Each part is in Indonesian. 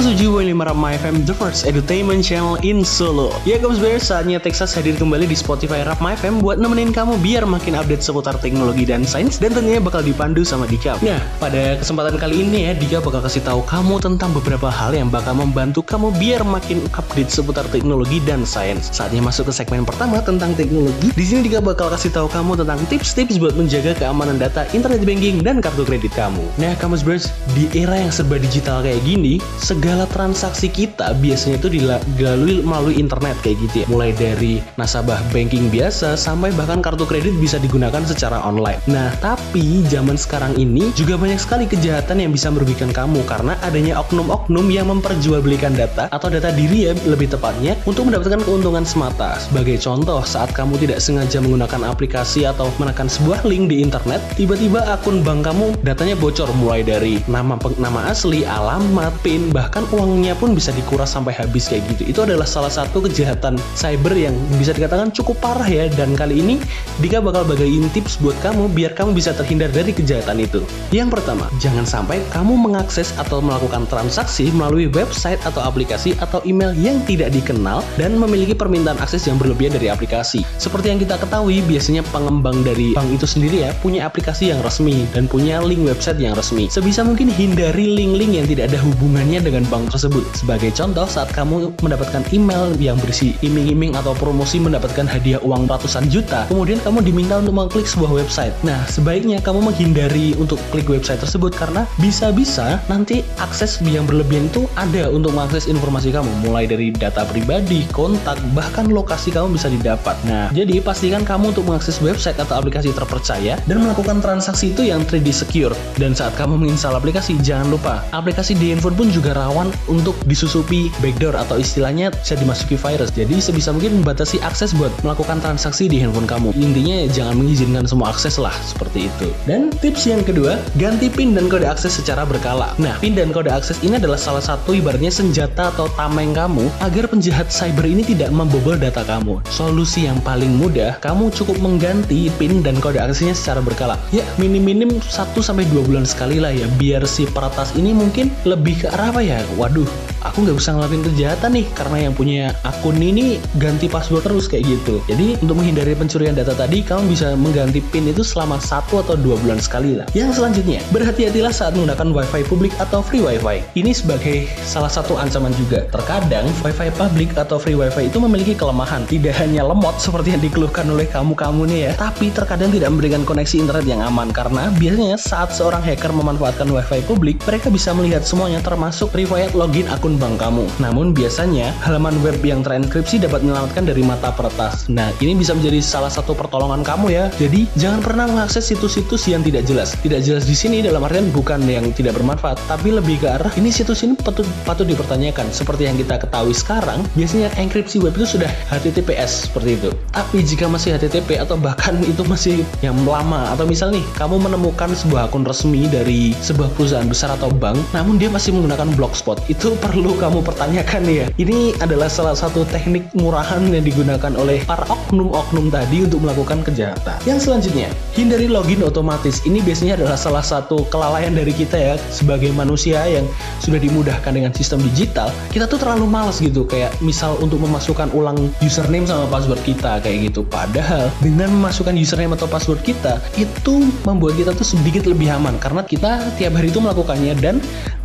107.5 Rap FM, the first entertainment channel in Solo. Ya guys, bener saatnya Texas hadir kembali di Spotify Rap FM buat nemenin kamu biar makin update seputar teknologi dan sains dan tentunya bakal dipandu sama Dika. Nah, pada kesempatan kali ini ya, Dika bakal kasih tahu kamu tentang beberapa hal yang bakal membantu kamu biar makin update seputar teknologi dan sains. Saatnya masuk ke segmen pertama tentang teknologi. Di sini Dika bakal kasih tahu kamu tentang tips-tips buat menjaga keamanan data internet banking dan kartu kredit kamu. Nah, kamu Bros, di era yang serba digital kayak gini, segala transaksi kita biasanya itu dilalui melalui internet kayak gitu ya. Mulai dari nasabah banking biasa sampai bahkan kartu kredit bisa digunakan secara online. Nah, tapi zaman sekarang ini juga banyak sekali kejahatan yang bisa merugikan kamu karena adanya oknum-oknum yang memperjualbelikan data atau data diri ya lebih tepatnya untuk mendapatkan keuntungan semata. Sebagai contoh, saat kamu tidak sengaja menggunakan aplikasi atau menekan sebuah link di internet, tiba-tiba akun bank kamu datanya bocor mulai dari nama nama asli, alamat, PIN, bahkan uangnya pun bisa dikuras sampai habis kayak gitu. Itu adalah salah satu kejahatan cyber yang bisa dikatakan cukup parah ya dan kali ini Dika bakal bagiin tips buat kamu biar kamu bisa terhindar dari kejahatan itu. Yang pertama, jangan sampai kamu mengakses atau melakukan transaksi melalui website atau aplikasi atau email yang tidak dikenal dan memiliki permintaan akses yang berlebihan dari aplikasi. Seperti yang kita ketahui, biasanya pengembang dari bank itu sendiri ya punya aplikasi yang resmi dan punya link website yang resmi. Sebisa mungkin hindari link-link yang tidak ada hubungannya dengan bank tersebut. Sebagai contoh, saat kamu mendapatkan email yang berisi iming-iming atau promosi mendapatkan hadiah uang ratusan juta, kemudian kamu diminta untuk mengklik sebuah website. Nah, sebaiknya kamu menghindari untuk klik website tersebut karena bisa-bisa nanti akses yang berlebihan itu ada untuk mengakses informasi kamu, mulai dari data pribadi, kontak, bahkan lokasi kamu bisa didapat. Nah, jadi pastikan kamu untuk mengakses website atau aplikasi terpercaya dan melakukan transaksi itu yang 3D secure. Dan saat kamu menginstal aplikasi, jangan lupa aplikasi di handphone pun juga rawan untuk disusupi backdoor atau istilahnya bisa dimasuki virus. Jadi sebisa mungkin membatasi akses buat melakukan transaksi di handphone kamu. Intinya jangan mengizinkan semua akses lah seperti itu. Dan tips yang kedua, ganti PIN dan kode akses secara berkala. Nah, PIN dan kode akses ini adalah salah satu ibaratnya senjata atau tameng kamu agar penjahat cyber ini tidak membobol data kamu. Solusi yang paling mudah, kamu cukup mengganti PIN dan kode aksesnya secara berkala. Ya, minim-minim 1 sampai 2 bulan sekali lah ya, biar si peretas ini mungkin lebih ke arah apa ya? Waduh, aku nggak bisa ngelakuin kejahatan nih karena yang punya akun ini ganti password terus kayak gitu. Jadi untuk menghindari pencurian data tadi, kamu bisa mengganti PIN itu selama satu atau dua bulan sekali lah. Yang selanjutnya, berhati-hatilah saat menggunakan WiFi publik atau free WiFi. Ini sebagai salah satu ancaman juga. Terkadang WiFi publik atau free WiFi itu memiliki kelemahan. Tidak hanya lemot seperti yang dikeluhkan oleh kamu-kamu nih ya, tapi terkadang tidak memberikan koneksi internet yang aman karena biasanya saat seorang hacker memanfaatkan WiFi publik, mereka bisa melihat semuanya termasuk riwayat login akun bank kamu. Namun biasanya halaman web yang terenkripsi dapat menyelamatkan dari mata peretas. Nah, ini bisa menjadi salah satu pertolongan kamu ya. Jadi, jangan pernah mengakses situs-situs yang tidak jelas. Tidak jelas di sini dalam artian bukan yang tidak bermanfaat, tapi lebih ke arah ini situs ini patut patut dipertanyakan. Seperti yang kita ketahui sekarang, biasanya enkripsi web itu sudah HTTPS seperti itu. Tapi jika masih HTTP atau bahkan itu masih yang lama atau misal nih kamu menemukan sebuah akun resmi dari sebuah perusahaan besar atau bank, namun dia masih menggunakan blogspot, itu perlu kamu pertanyakan ya. Ini adalah salah satu teknik murahan yang digunakan oleh para oknum-oknum tadi untuk melakukan kejahatan. Yang selanjutnya, hindari login otomatis. Ini biasanya adalah salah satu kelalaian dari kita ya sebagai manusia yang sudah dimudahkan dengan sistem digital. Kita tuh terlalu malas gitu kayak misal untuk memasukkan ulang username sama password kita kayak gitu. Padahal dengan memasukkan username atau password kita itu membuat kita tuh sedikit lebih aman karena kita tiap hari itu melakukannya dan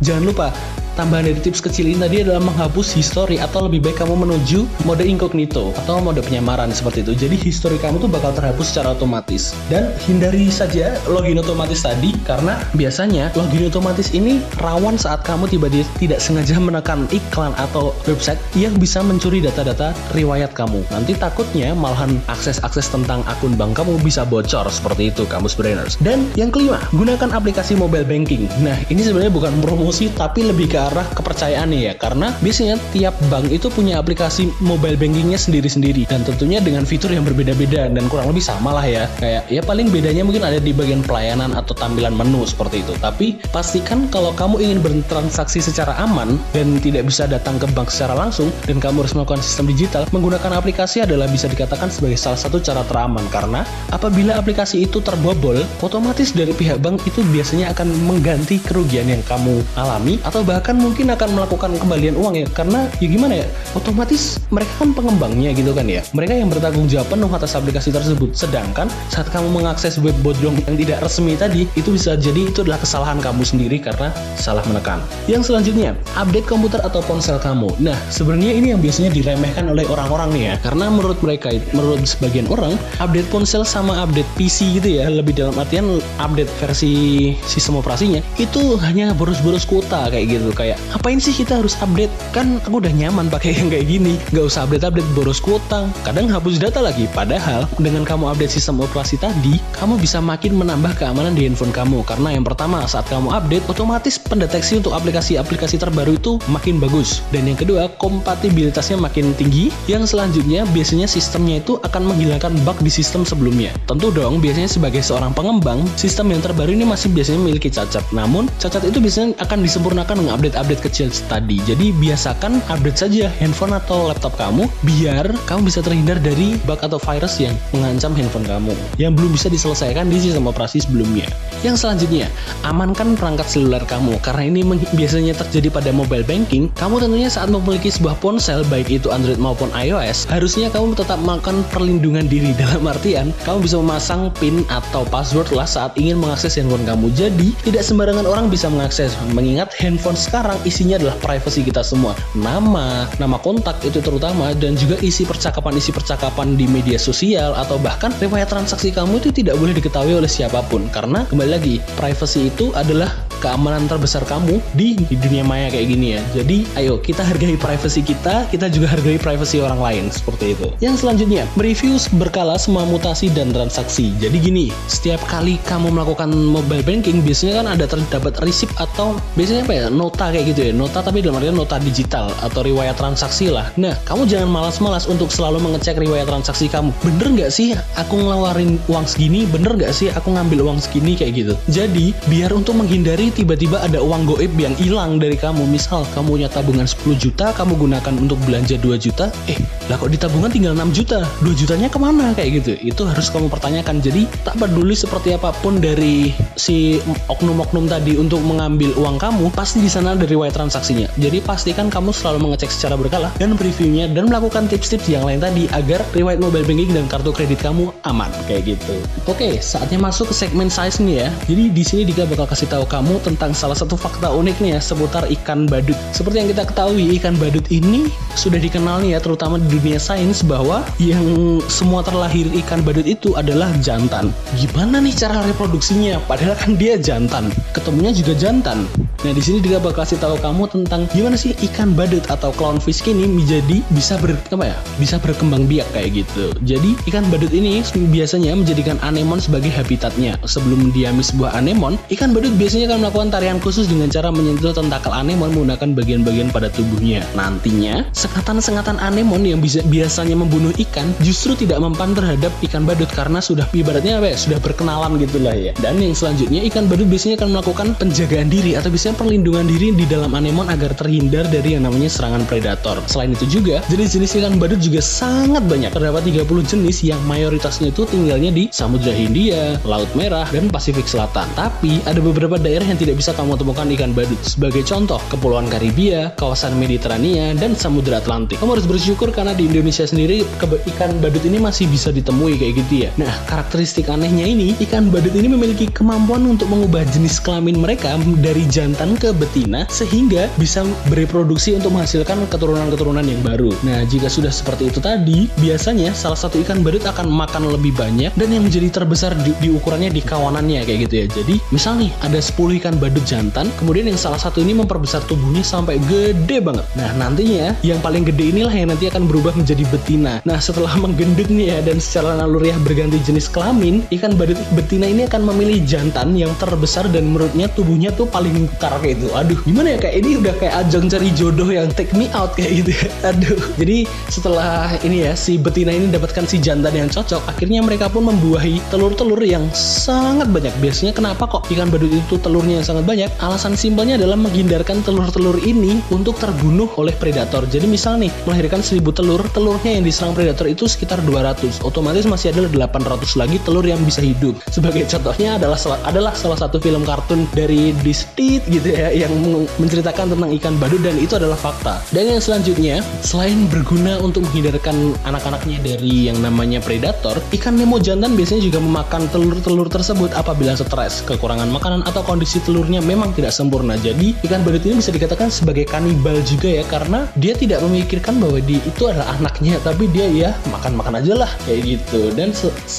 jangan lupa Tambahan dari tips kecil ini tadi adalah menghapus history atau lebih baik kamu menuju mode incognito atau mode penyamaran seperti itu. Jadi history kamu tuh bakal terhapus secara otomatis. Dan hindari saja login otomatis tadi karena biasanya login otomatis ini rawan saat kamu tiba-tiba tidak sengaja menekan iklan atau website yang bisa mencuri data-data riwayat kamu. Nanti takutnya malahan akses-akses tentang akun bank kamu bisa bocor seperti itu kamu brainers. Dan yang kelima, gunakan aplikasi mobile banking. Nah, ini sebenarnya bukan promosi tapi lebih ke arah kepercayaan ya. Karena biasanya tiap bank itu punya aplikasi mobile bankingnya sendiri-sendiri. Dan tentunya dengan fitur yang berbeda-beda. Dan kurang lebih sama lah ya. Kayak ya paling bedanya mungkin ada di bagian pelayanan atau tampilan menu seperti itu. Tapi pastikan kalau kamu ingin bertransaksi secara aman dan tidak bisa datang ke bank secara langsung dan kamu harus melakukan sistem digital menggunakan aplikasi adalah bisa dikatakan sebagai salah satu cara teraman. Karena apabila aplikasi itu terbobol otomatis dari pihak bank itu biasanya akan mengganti kerugian yang kamu alami atau bahkan kan mungkin akan melakukan kembalian uang ya karena ya gimana ya otomatis mereka kan pengembangnya gitu kan ya. Mereka yang bertanggung jawab penuh atas aplikasi tersebut. Sedangkan saat kamu mengakses web bodong yang tidak resmi tadi itu bisa jadi itu adalah kesalahan kamu sendiri karena salah menekan. Yang selanjutnya update komputer atau ponsel kamu. Nah sebenarnya ini yang biasanya diremehkan oleh orang-orang nih ya. Karena menurut mereka menurut sebagian orang update ponsel sama update PC gitu ya lebih dalam artian update versi sistem operasinya itu hanya boros-boros kuota kayak gitu kayak ngapain sih kita harus update? Kan aku udah nyaman pakai yang kayak gini. Nggak usah update update boros kuota. Kadang hapus data lagi. Padahal dengan kamu update sistem operasi tadi kamu bisa makin menambah keamanan di handphone kamu. Karena yang pertama saat kamu update otomatis pendeteksi untuk aplikasi-aplikasi terbaru itu makin bagus. Dan yang kedua kompatibilitasnya makin tinggi. Yang selanjutnya biasanya sistemnya itu akan menghilangkan bug di sistem sebelumnya. Tentu dong biasanya sebagai seorang pengembang sistem yang terbaru ini masih biasanya memiliki cacat. Namun cacat itu biasanya akan disempurnakan dengan update-update kecil tadi. Jadi biasakan update saja handphone atau laptop kamu biar kamu bisa terhindar dari bug atau virus yang mengancam handphone kamu yang belum bisa diselesaikan di sistem operasi sebelumnya. Yang selanjutnya amankan perangkat seluler kamu. Karena ini biasanya terjadi pada mobile banking kamu tentunya saat memiliki sebuah ponsel baik itu Android maupun iOS harusnya kamu tetap melakukan perlindungan diri. Dalam artian kamu bisa memasang PIN atau password lah saat ingin mengakses handphone kamu. Jadi tidak sembarangan orang bisa mengakses. Mengingat handphone isinya adalah privacy kita semua. Nama nama kontak itu terutama dan juga isi percakapan isi percakapan di media sosial atau bahkan riwayat transaksi kamu itu tidak boleh diketahui oleh siapa pun. Karena kembali lagi privacy itu adalah keamanan terbesar kamu di, dunia maya kayak gini ya. Jadi ayo kita hargai privasi kita, kita juga hargai privasi orang lain seperti itu. Yang selanjutnya, mereview berkala semua mutasi dan transaksi. Jadi gini, setiap kali kamu melakukan mobile banking biasanya kan ada terdapat receipt atau biasanya apa ya, nota kayak gitu ya. Nota tapi dalam artian nota digital atau riwayat transaksi lah. Nah, kamu jangan malas-malas untuk selalu mengecek riwayat transaksi kamu. Bener nggak sih aku ngeluarin uang segini? Bener nggak sih aku ngambil uang segini kayak gitu? Jadi, biar untuk menghindari tiba-tiba ada uang goib yang hilang dari kamu. Misal kamu punya tabungan 10 juta kamu gunakan untuk belanja 2 juta eh lah kok di tabungan tinggal 6 juta? 2 jutanya ke mana? Kayak gitu. Itu harus kamu pertanyakan. Jadi tak peduli seperti apa pun dari si oknum-oknum tadi untuk mengambil uang kamu pasti di sana ada riwayat transaksinya. Jadi pastikan kamu selalu mengecek secara berkala dan previewnya dan melakukan tips-tips yang lain tadi agar riwayat mobile banking dan kartu kredit kamu aman. Kayak gitu. Oke saatnya masuk ke segmen size nih ya. Jadi di sini Dika bakal kasih tahu kamu tentang salah satu fakta unik nih ya seputar ikan badut. Seperti yang kita ketahui, ikan badut ini sudah dikenal nih ya terutama di dunia sains bahwa yang semua terlahir ikan badut itu adalah jantan. Gimana nih cara reproduksinya? Padahal kan dia jantan. Ketemunya juga jantan. Nah di sini juga bakal kasih tahu kamu tentang gimana sih ikan badut atau clownfish ini menjadi bisa ber apa ya bisa berkembang biak kayak gitu. Jadi ikan badut ini biasanya menjadikan anemon sebagai habitatnya. Sebelum mendiami sebuah anemon, ikan badut biasanya akan melakukan tarian khusus dengan cara menyentuh tentakel anemon menggunakan bagian-bagian pada tubuhnya. Nantinya, sekatan-sekatan anemon yang bisa biasanya membunuh ikan justru tidak mempan terhadap ikan badut karena sudah ibaratnya apa ya, sudah berkenalan gitulah ya. Dan yang selanjutnya, ikan badut biasanya akan melakukan penjagaan diri atau biasanya perlindungan diri di dalam anemon agar terhindar dari yang namanya serangan predator. Selain itu juga, jenis-jenis ikan badut juga sangat banyak. Terdapat 30 jenis yang mayoritasnya itu tinggalnya di Samudra Hindia, Laut Merah, dan Pasifik Selatan. Tapi ada beberapa daerah yang tidak bisa kamu temukan ikan badut. Sebagai contoh, Kepulauan Karibia, kawasan Mediterania, dan Samudra Atlantik. Kamu harus bersyukur karena di Indonesia sendiri ikan badut ini masih bisa ditemui kayak gitu ya. Nah, karakteristik anehnya ini, ikan badut ini memiliki kemampuan untuk mengubah jenis kelamin mereka dari jantan ke betina sehingga bisa bereproduksi untuk menghasilkan keturunan-keturunan yang baru. Nah, jika sudah seperti itu tadi, biasanya salah satu ikan badut akan makan lebih banyak dan yang menjadi terbesar di, di ukurannya di kawanannya kayak gitu ya. Jadi, misal nih ada 10 ikan badut jantan, kemudian yang salah satu ini memperbesar tubuhnya sampai gede banget. Nah, nantinya yang paling gede inilah yang nanti akan berubah menjadi betina. Nah, setelah menggendut nih ya dan secara naluriah berganti jenis kelamin, ikan badut betina ini akan memilih jantan yang terbesar dan menurutnya tubuhnya tuh paling kekar kayak itu. Aduh, gimana ya kayak ini udah kayak ajang cari jodoh yang take me out kayak gitu ya. Aduh. Jadi setelah ini ya si betina ini dapatkan si jantan yang cocok, akhirnya mereka pun membuahi telur-telur yang sangat banyak. Biasanya kenapa kok ikan badut itu telurnya yang sangat banyak? Alasan simpelnya adalah menghindarkan telur-telur ini untuk terbunuh oleh predator. Jadi misal nih melahirkan 1000 telur, telurnya yang diserang predator itu sekitar 200. Otomatis masih ada 800 lagi telur yang bisa hidup. Sebagai contohnya adalah adalah salah satu film kartun dari Disney gitu ya yang menceritakan tentang ikan badut dan itu adalah fakta. Dan yang selanjutnya, selain berguna untuk menghindarkan anak-anaknya dari yang namanya predator, ikan Nemo jantan biasanya juga memakan telur-telur tersebut apabila stres, kekurangan makanan atau kondisi telurnya memang tidak sempurna. Jadi ikan badut ini bisa dikatakan sebagai kanibal juga ya karena dia tidak memikirkan bahwa dia itu adalah anaknya tapi dia ya makan-makan aja lah kayak gitu dan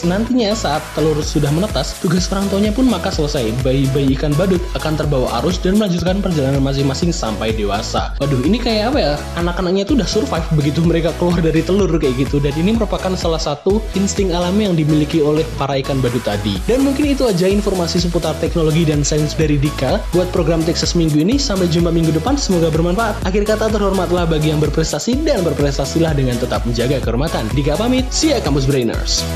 nantinya saat telur sudah menetas tugas orang tuanya pun maka selesai bayi-bayi ikan badut akan terbawa arus dan melanjutkan perjalanan masing-masing sampai dewasa. Waduh ini kayak apa ya? Anak-anaknya itu udah survive begitu mereka keluar dari telur kayak gitu. Dan ini merupakan salah satu insting alami yang dimiliki oleh para ikan badut tadi. Dan mungkin itu aja informasi seputar teknologi dan sains dari Dika. Buat program Texas minggu ini sampai jumpa minggu depan. Semoga bermanfaat. Akhir kata terhormatlah bagi yang berprestasi dan berprestasilah dengan tetap menjaga kehormatan. Dika pamit. See ya kampus brainers